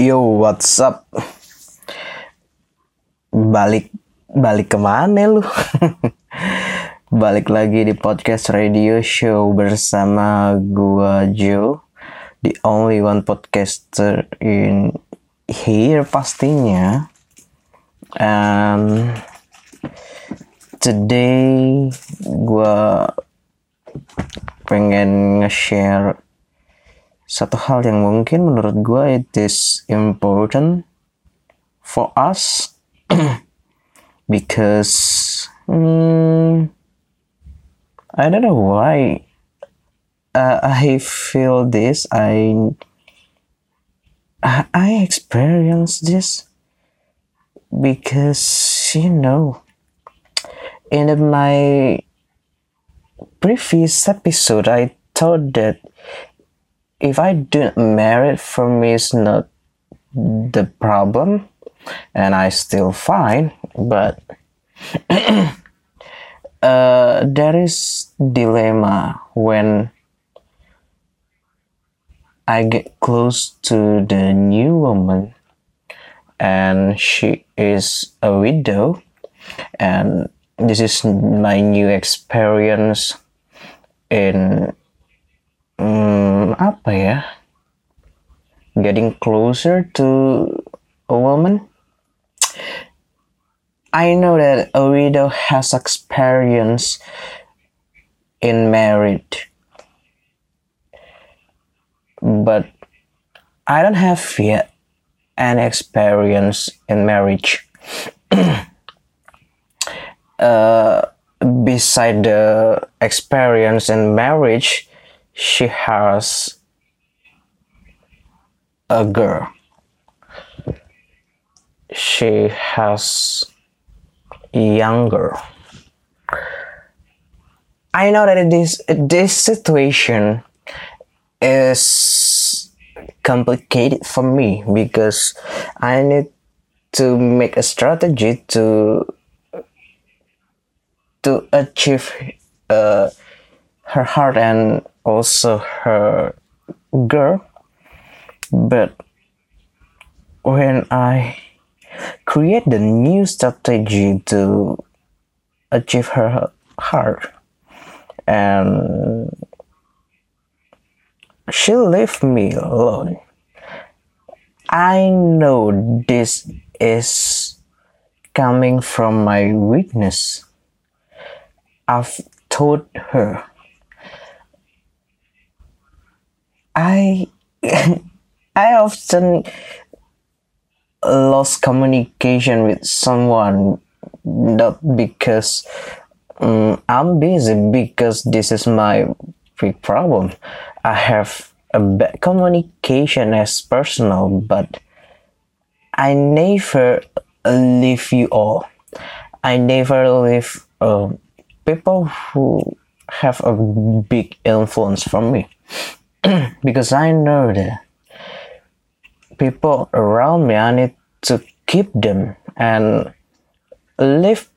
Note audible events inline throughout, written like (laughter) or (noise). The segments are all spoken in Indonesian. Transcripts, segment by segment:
Yo, what's up? Balik balik ke mana lu? (laughs) balik lagi di podcast radio show bersama gua Joe, the only one podcaster in here pastinya. And today gua pengen nge-share satu hal yang mungkin menurut gue it is important for us (clears throat) because hmm, I don't know why uh, I feel this I I experience this because you know in my previous episode I thought that if I not marry, for me it's not the problem, and I still fine. But (clears throat) uh, there is dilemma when I get close to the new woman, and she is a widow, and this is my new experience in apa ya? Getting closer to a woman? I know that a widow has experience in marriage. But I don't have yet an experience in marriage. (clears throat) Uh, beside the experience in marriage she has a girl. She has a young girl. I know that this this situation is complicated for me because I need to make a strategy to to achieve uh, her heart and also her girl but when i create the new strategy to achieve her heart and she left me alone. I know this is coming from my weakness. I've told her. I (laughs) I often lost communication with someone not because um, I'm busy because this is my big problem. I have a bad communication as personal, but I never leave you all. I never leave uh, people who have a big influence from me. (clears throat) because I know that people around me, I need to keep them and leave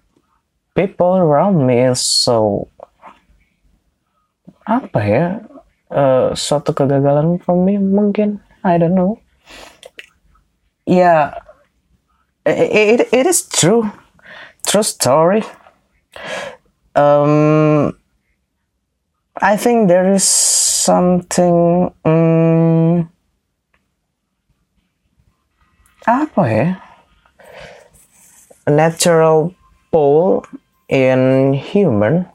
people around me. So apa ya? Uh, suatu kegagalan from me mungkin. I don't know. Yeah it, it is true. True story. Um I think there is something um, apa ya natural pole in human.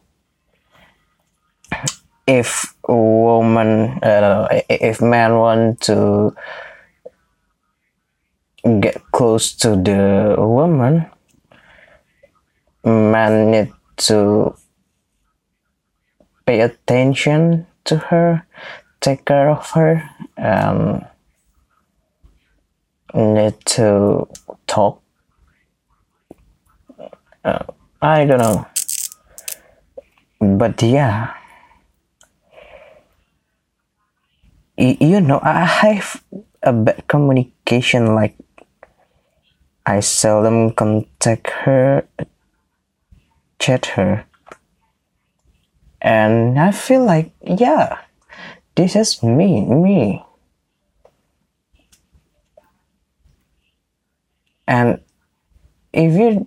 If woman uh, if man want to get close to the woman man need to pay attention to her, take care of her, um, need to talk. Uh, I don't know. But yeah, you know, I have a bad communication. Like, I seldom contact her, chat her and I feel like, yeah, this is me, me. And if you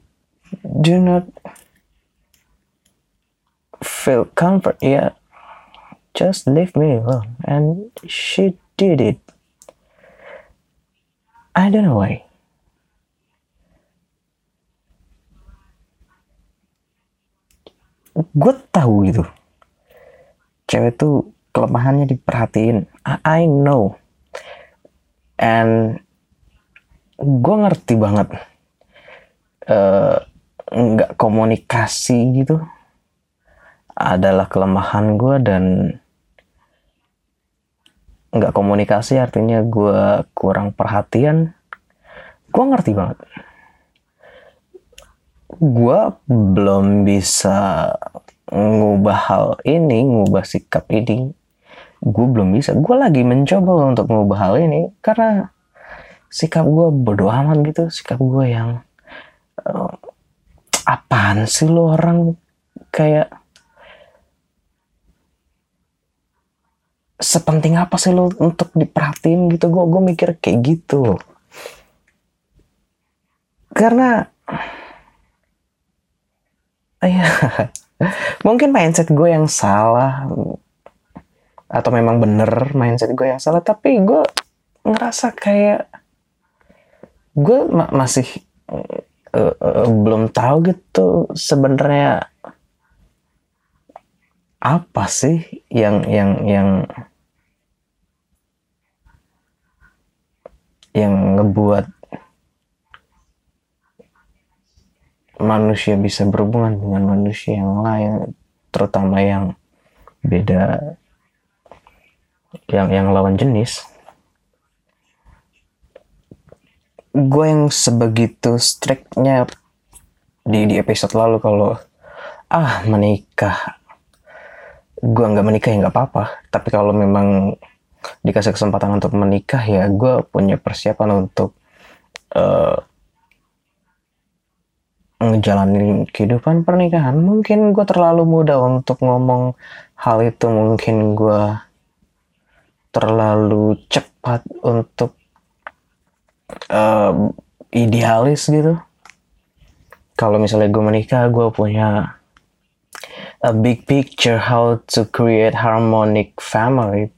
do not feel comfort yeah just leave me alone. And she did it. I don't know why. Gue tahu gitu cewek tuh kelemahannya diperhatiin. I know. And gue ngerti banget eh, nggak uh, komunikasi gitu adalah kelemahan gue dan nggak komunikasi artinya gue kurang perhatian. Gue ngerti banget. Gue belum bisa ngubah hal ini ngubah sikap ini. Gue belum bisa. Gue lagi mencoba untuk ngubah hal ini karena sikap gue bodoh amat gitu. Sikap gue yang uh, apaan sih lo orang? Kayak sepenting apa sih lo untuk diperhatiin gitu? Gue gue mikir kayak gitu. Karena ya (laughs) mungkin mindset gue yang salah. Atau memang bener mindset gue yang salah. Tapi gue ngerasa kayak gue ma masih uh, uh, belum tahu gitu sebenarnya apa sih yang yang yang yang ngebuat manusia bisa berhubungan dengan manusia yang lain terutama yang beda yang yang lawan jenis gue yang sebegitu strictnya di di episode lalu kalau ah menikah. Gue nggak menikah ya nggak apa-apa. Tapi kalau memang dikasih kesempatan untuk menikah ya gue punya persiapan untuk uh, ngejalanin kehidupan pernikahan. Mungkin gue terlalu muda untuk ngomong hal itu. Mungkin gue terlalu cepat untuk uh, idealis gitu. Kalau misalnya gue menikah gue punya a big picture how to create harmonic family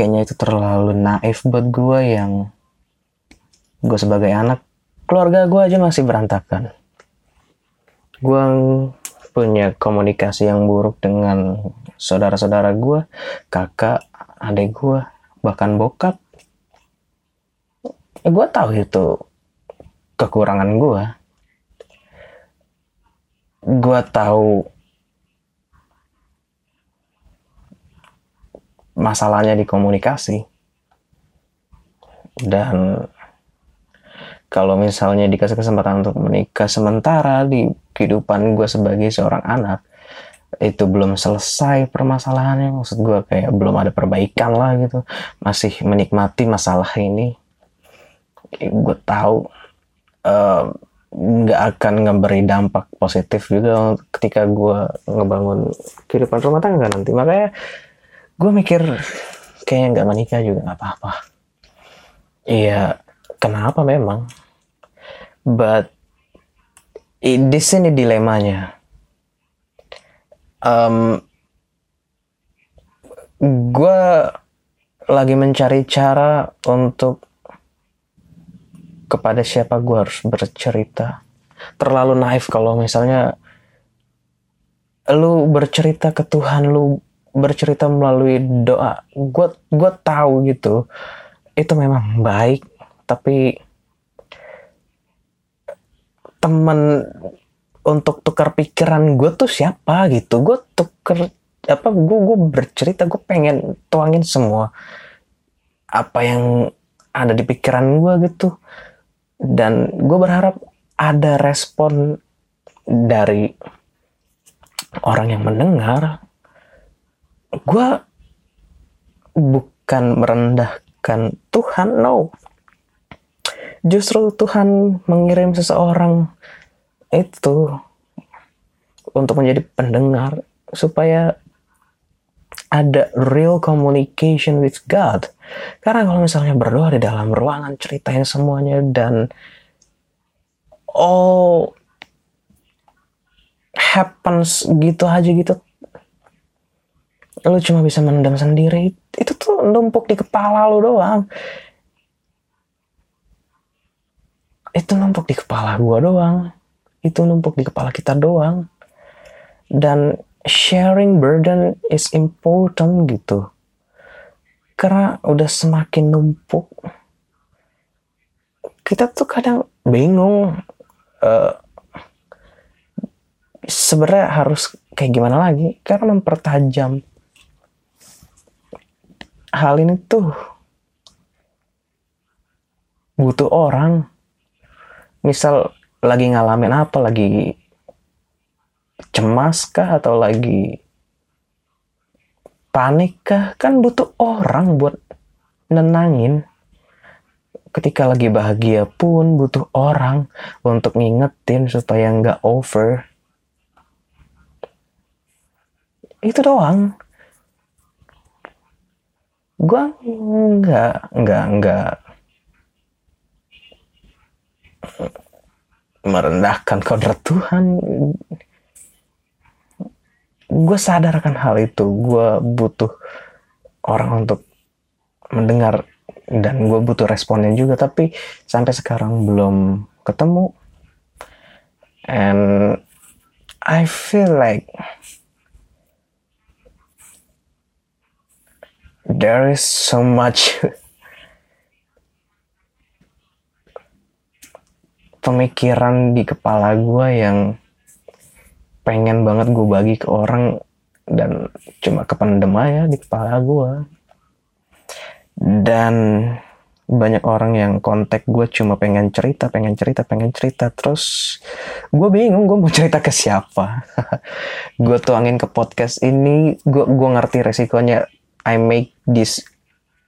kayaknya itu terlalu naif buat gue yang gue sebagai anak. Keluarga gue aja masih berantakan. Gue punya komunikasi yang buruk dengan saudara-saudara gue kakak adik gue bahkan bokap ya gue tahu itu kekurangan gue gue tahu masalahnya di komunikasi. Dan kalau misalnya dikasih kesempatan untuk menikah sementara di kehidupan gue sebagai seorang anak itu belum selesai permasalahannya. Maksud gue kayak belum ada perbaikan lah gitu. Masih menikmati masalah ini gue tahu nggak uh, akan ngeberi dampak positif juga ketika gue ngebangun kehidupan rumah tangga nanti. Makanya gue mikir kayaknya nggak menikah juga nggak apa-apa. Iya kenapa memang? But di sini dilemanya. Um, gue lagi mencari cara untuk kepada siapa gue harus bercerita. Terlalu naif kalau misalnya lu bercerita ke Tuhan lu bercerita melalui doa. Gue gue tahu gitu itu memang baik tapi temen untuk tukar pikiran gue tuh siapa gitu? Gue tuker apa gue gue bercerita gue pengen tuangin semua apa yang ada di pikiran gue gitu dan gue berharap ada respon dari orang yang mendengar gue bukan merendahkan Tuhan, no. Justru Tuhan mengirim seseorang itu untuk menjadi pendengar supaya ada real communication with God. Karena kalau misalnya berdoa di dalam ruangan ceritain semuanya dan all happens gitu aja gitu lu cuma bisa mendam sendiri. Itu tuh numpuk di kepala lu doang. Itu numpuk di kepala gua doang. Itu numpuk di kepala kita doang. Dan sharing burden is important gitu. Karena udah semakin numpuk kita tuh kadang bingung uh, sebenarnya harus kayak gimana lagi? Karena mempertajam hal ini tuh. Butuh orang misal lagi ngalamin apa lagi cemas kah atau lagi panik kah? Kan butuh orang buat nenangin. Ketika lagi bahagia pun butuh orang untuk ngingetin supaya nggak over. Itu doang. Gue nggak nggak nggak merendahkan kodrat Tuhan gue sadarkan hal itu. Gue butuh orang untuk mendengar dan gue butuh responnya juga. Tapi sampai sekarang belum ketemu. And I feel like there is so much (laughs) pemikiran di kepala gue yang pengen banget gue bagi ke orang dan cuma kependem aja di kepala gue dan banyak orang yang kontak gue cuma pengen cerita, pengen cerita, pengen cerita. Terus gue bingung gue mau cerita ke siapa. (laughs) gue tuangin ke podcast ini, gue gue ngerti resikonya I make this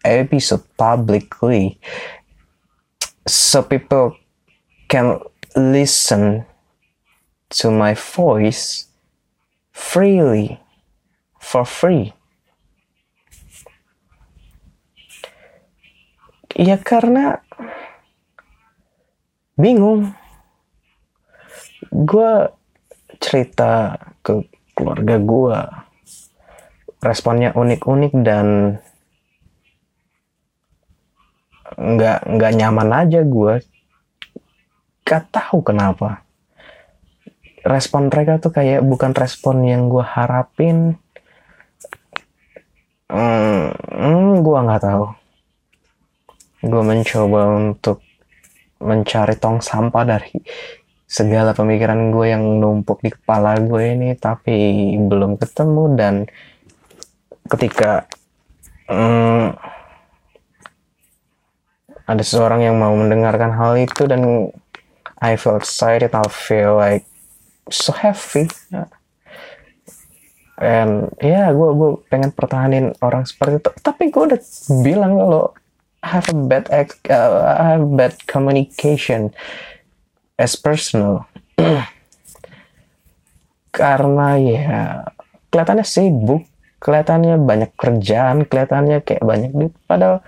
episode publicly so people can listen to my voice freely for free. Ya karena bingung. Gue cerita ke keluarga gue responnya unik-unik dan nggak nggak nyaman aja gue gak tahu kenapa respon mereka tuh kayak bukan respon yang gue harapin. Hmm, hmm, gue nggak tahu. Gue mencoba untuk mencari tong sampah dari segala pemikiran gue yang numpuk di kepala gue ini tapi belum ketemu dan ketika hmm, ada seseorang yang mau mendengarkan hal itu dan I feel excited, I feel like so happy. And ya yeah, gue gue pengen pertahanin orang seperti itu. Tapi gue udah bilang kalau have a bad uh, I have bad communication as personal. (clears throat) Karena ya kelihatannya sibuk kelihatannya banyak kerjaan, kelihatannya kayak banyak duit, padahal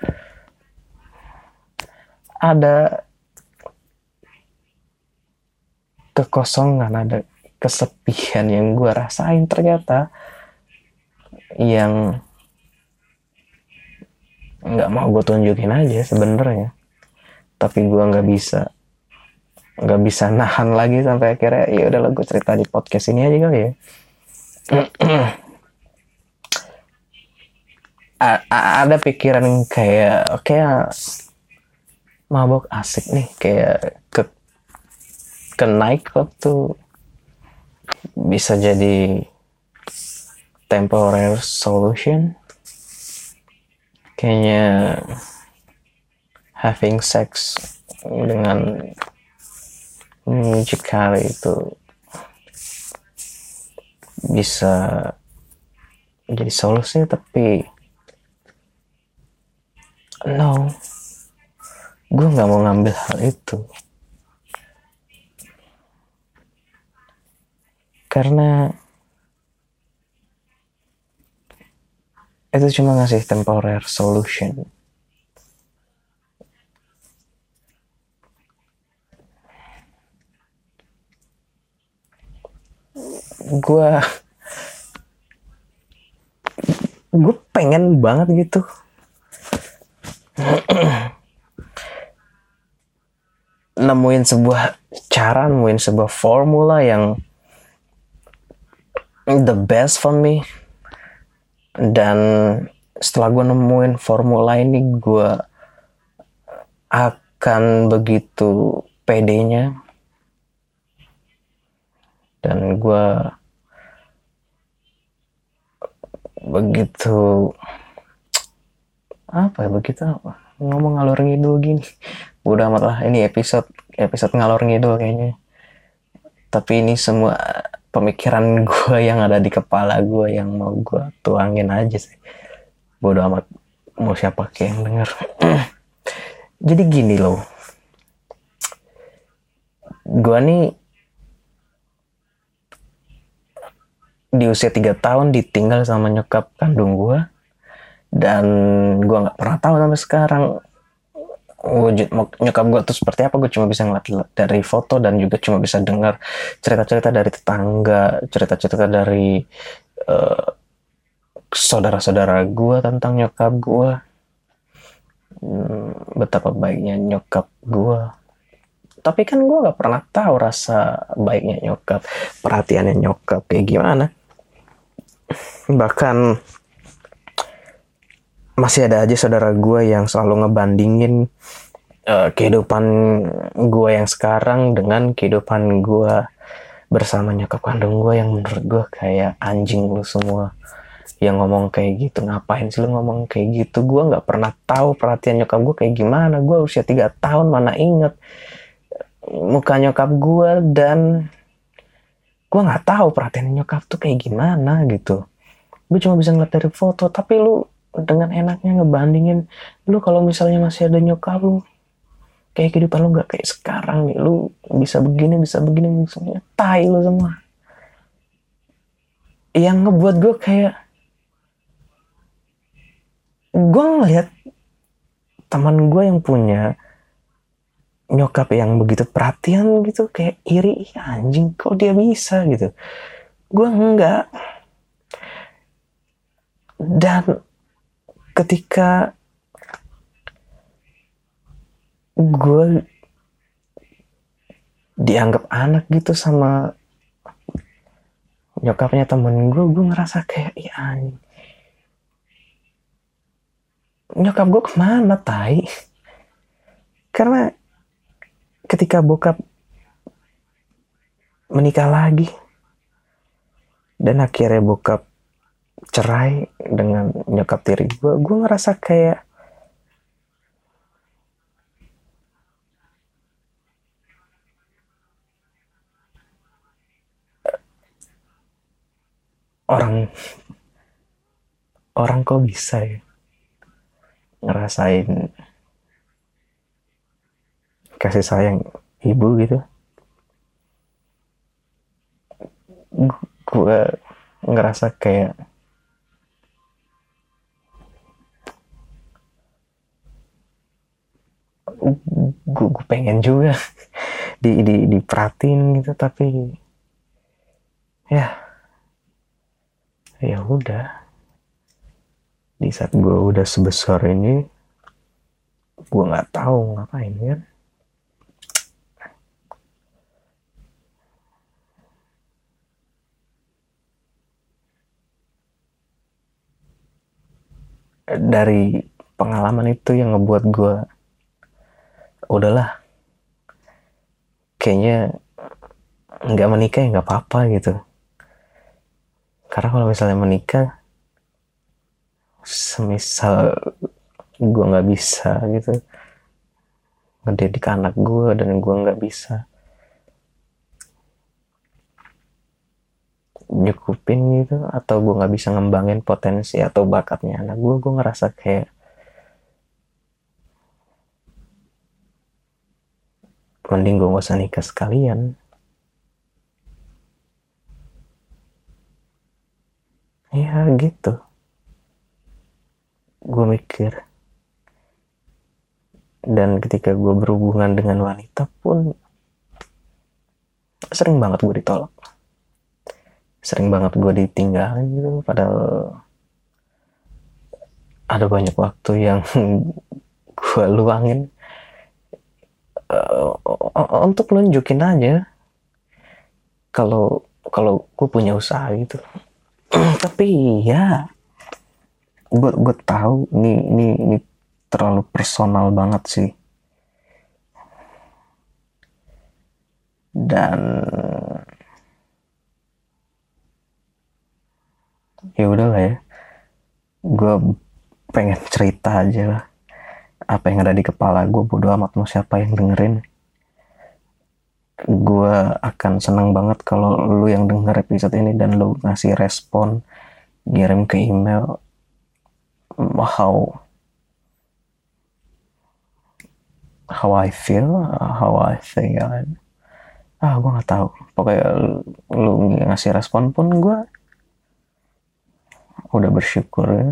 ada kekosongan, ada kesepian yang gue rasain. Ternyata yang nggak mau gue tunjukin aja sebenarnya. Tapi gue nggak bisa nggak bisa nahan lagi sampai akhirnya ya udah gue cerita di podcast ini aja kali ya. (clears throat) Ada pikiran kayak oke okay, mabok asik nih kayak ke nightclub tuh bisa jadi temporary solution. Kayaknya having sex dengan mucikari itu bisa jadi solusi tapi no. Gue nggak mau ngambil hal itu karena itu cuma ngasih temporary solution. Gue gue pengen banget gitu. Nemuin sebuah cara nemuin sebuah formula yang the best for me. Dan setelah gue nemuin formula ini gue akan begitu pedenya. Dan gue begitu apa ya begitu apa? Ngomong ngalor ngidul gini. Udah amat lah ini episode episode ngalor ngidul kayaknya. Tapi ini semua pemikiran (laughs) gue yang ada di kepala gue yang mau gue tuangin aja sih. Bodo amat mau siapa kayak yang denger. (clears throat) Jadi gini loh. Gue nih di usia tiga tahun ditinggal sama nyokap kandung gue dan gue nggak pernah tahu sampai sekarang wujud nyokap gue tuh seperti apa? Gue cuma bisa ngeliat dari foto dan juga cuma bisa dengar cerita-cerita dari tetangga cerita-cerita dari uh, saudara-saudara gue tentang nyokap gue hmm, betapa baiknya nyokap gue tapi kan gue nggak pernah tahu rasa baiknya nyokap perhatiannya nyokap kayak gimana. Bahkan masih ada aja saudara gue yang selalu ngebandingin uh, kehidupan gue yang sekarang dengan kehidupan gue bersama nyokap kandung gue yang menurut gue kayak anjing lu semua yang ngomong kayak gitu. Ngapain sih lu ngomong kayak gitu? Gue nggak pernah tahu perhatian nyokap gue kayak gimana. Gue usia tiga tahun mana inget muka nyokap gue dan gue nggak tahu perhatian nyokap tuh kayak gimana gitu. Gue cuma bisa ngeliat dari foto tapi lu dengan enaknya ngebandingin lu kalau misalnya masih ada nyokap lu kayak kehidupan lu nggak kayak sekarang nih lu bisa begini bisa begini misalnya tai lu semua. Yang ngebuat gue kayak gue ngeliat teman gue yang punya nyokap yang begitu perhatian gitu kayak iri anjing kok dia bisa? Gitu. Gue enggak dan ketika gue dianggap anak gitu sama nyokapnya temen gue gue ngerasa kayak ya nyokap gue ke mana tai? Karena ketika bokap menikah lagi dan akhirnya bokap cerai dengan nyokap tiri gue gue ngerasa kayak orang orang kok bisa ya ngerasain kasih sayang ibu gitu? Gue ngerasa kayak gue, gue pengen juga (laughs) di di diperhatiin gitu tapi ya ya udah. Di saat gue udah sebesar ini gue nggak tahu ngapain kan? Dari pengalaman itu yang ngebuat gue udahlah. Kayaknya nggak menikah ya nggak apa-apa gitu. Karena kalau misalnya menikah semisal gue nggak bisa gitu. Ngedidik anak gue dan gue nggak bisa. Nyukupin gitu atau gue nggak bisa ngembangin potensi atau bakatnya anak gue gue ngerasa kayak mending gue gak usah nikah sekalian. Ya gitu. Gue mikir. Dan ketika gue berhubungan dengan wanita pun sering banget gue ditolak. Sering banget gue ditinggalin gitu padahal ada banyak waktu yang (laughs) gue luangin untuk nunjukin aja. Kalau kalau gue punya usaha gitu. (clears throat) Tapi ya gue gue tahu ini ini ini terlalu personal banget sih. Dan ya udahlah ya. Gue pengen cerita aja lah. Apa yang ada di kepala gue bodo amat mau siapa yang dengerin gue akan senang banget kalau lu yang denger episode ini dan lu ngasih respon kirim ke email. How how I feel how I think. Ah gue nggak tahu. Pokoknya lu ngasih respon pun gue udah bersyukur ya.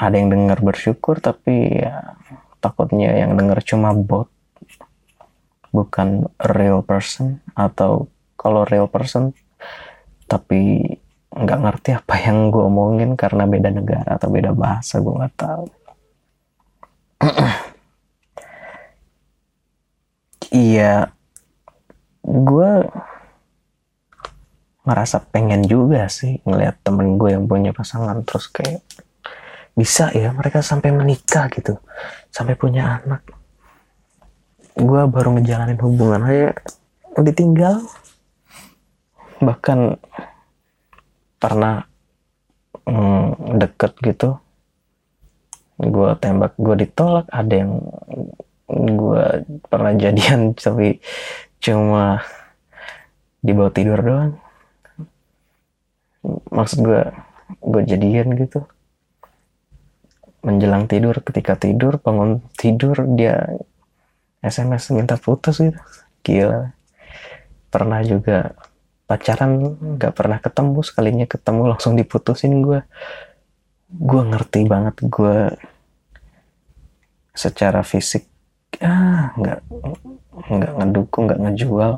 Ada yang dengar bersyukur tapi ya takutnya yang dengar cuma bot bukan real person atau kalau real person tapi nggak ngerti apa yang gue omongin karena beda negara atau beda bahasa gue nggak tahu. Iya gue ngerasa pengen juga sih ngeliat temen gue yang punya pasangan terus kayak bisa ya mereka sampai menikah gitu. Sampai punya anak. Gue baru ngejalanin hubungan aja ditinggal bahkan pernah mm, deket gitu. Gue tembak gue ditolak. Ada yang gue pernah jadian (laughs) tapi cuma dibawa tidur doang. Maksud gue gue jadian gitu menjelang tidur ketika tidur bangun tidur dia SMS minta putus gitu. Gila. Pernah juga pacaran nggak pernah ketemu sekalinya ketemu langsung diputusin gue gue ngerti banget gue secara fisik ah nggak nggak ngedukung nggak ngejual.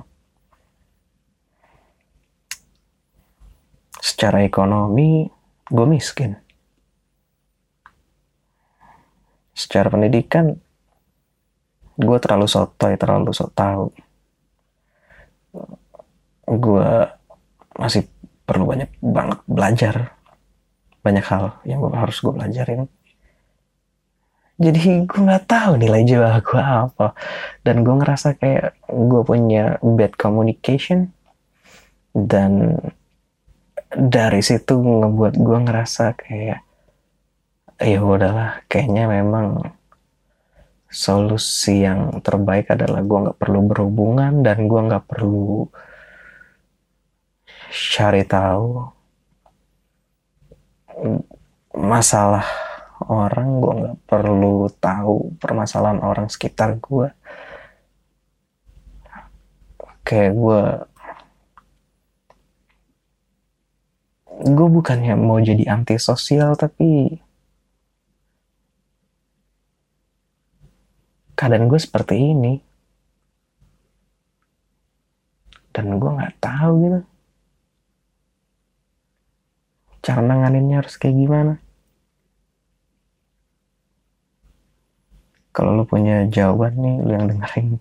Secara ekonomi gue miskin secara pendidikan gue terlalu sotoy terlalu sok tahu. Gue masih perlu banyak banget belajar. Banyak hal yang gue harus gue pelajarin. Jadi gue nggak tahu nilai jual gue apa. Dan gue ngerasa kayak gue punya bad communication. Dan dari situ ngebuat gue ngerasa kayak ya udahlah. Kayaknya memang solusi yang terbaik adalah gue nggak perlu berhubungan dan gue nggak perlu cari tahu masalah orang. Gue nggak perlu tahu permasalahan orang sekitar gue kayak gue gue bukannya mau jadi antisosial tapi keadaan gue seperti ini. Dan gue nggak tahu gitu. Cara nanganinnya harus kayak gimana? Kalau lu punya jawaban nih lu yang dengerin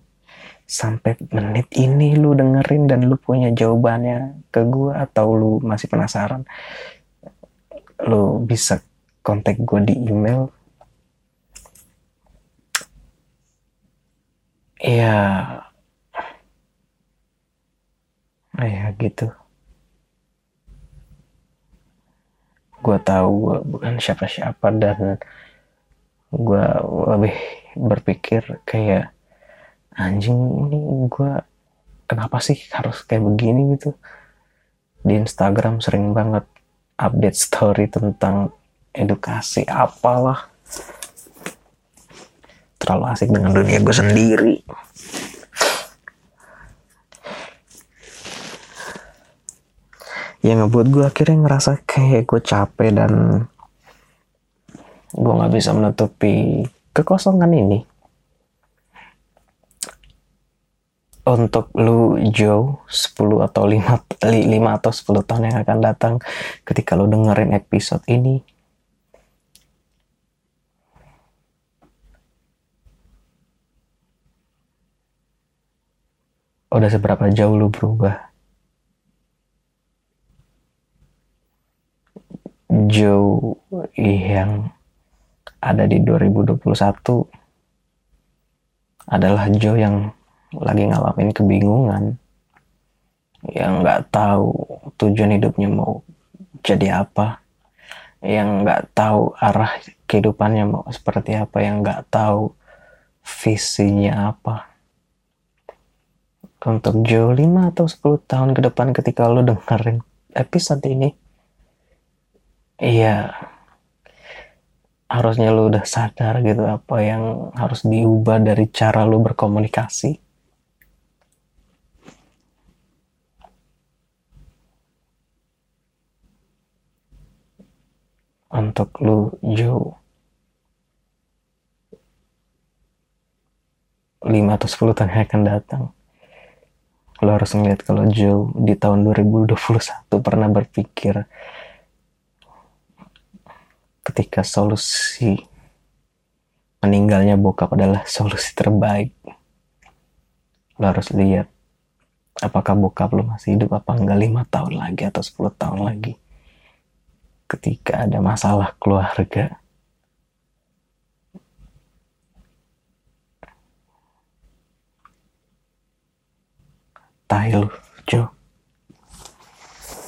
sampai menit ini lu dengerin dan lu punya jawabannya ke gue atau lu masih penasaran lu bisa kontak gue di email ya ya gitu. Gue tahu gue bukan siapa-siapa dan gue lebih berpikir kayak anjing ini gue kenapa sih harus kayak begini? gitu. Di Instagram sering banget update story tentang edukasi apalah terlalu asik dengan dunia gue sendiri. Yang ngebuat gue akhirnya ngerasa kayak gue capek dan gue nggak bisa menutupi kekosongan ini. Untuk lu Joe 10 atau 5, 5 atau 10 tahun yang akan datang ketika lu dengerin episode ini udah seberapa jauh lu berubah? Joe yang ada di 2021 adalah Joe yang lagi ngalamin kebingungan. Yang nggak tahu tujuan hidupnya mau jadi apa. Yang nggak tahu arah kehidupannya mau seperti apa. Yang nggak tahu visinya apa untuk Joe 5 atau 10 tahun ke depan ketika lo dengerin episode ini. Iya. Harusnya lu udah sadar gitu apa yang harus diubah dari cara lu berkomunikasi. Untuk lu Joe 5 atau 10 tahun yang akan datang lo harus ngeliat kalau Joe di tahun 2021 pernah berpikir ketika solusi meninggalnya bokap adalah solusi terbaik. Lo harus lihat apakah bokap lo masih hidup apa enggak lima tahun lagi atau 10 tahun lagi. Ketika ada masalah keluarga tai lu Jo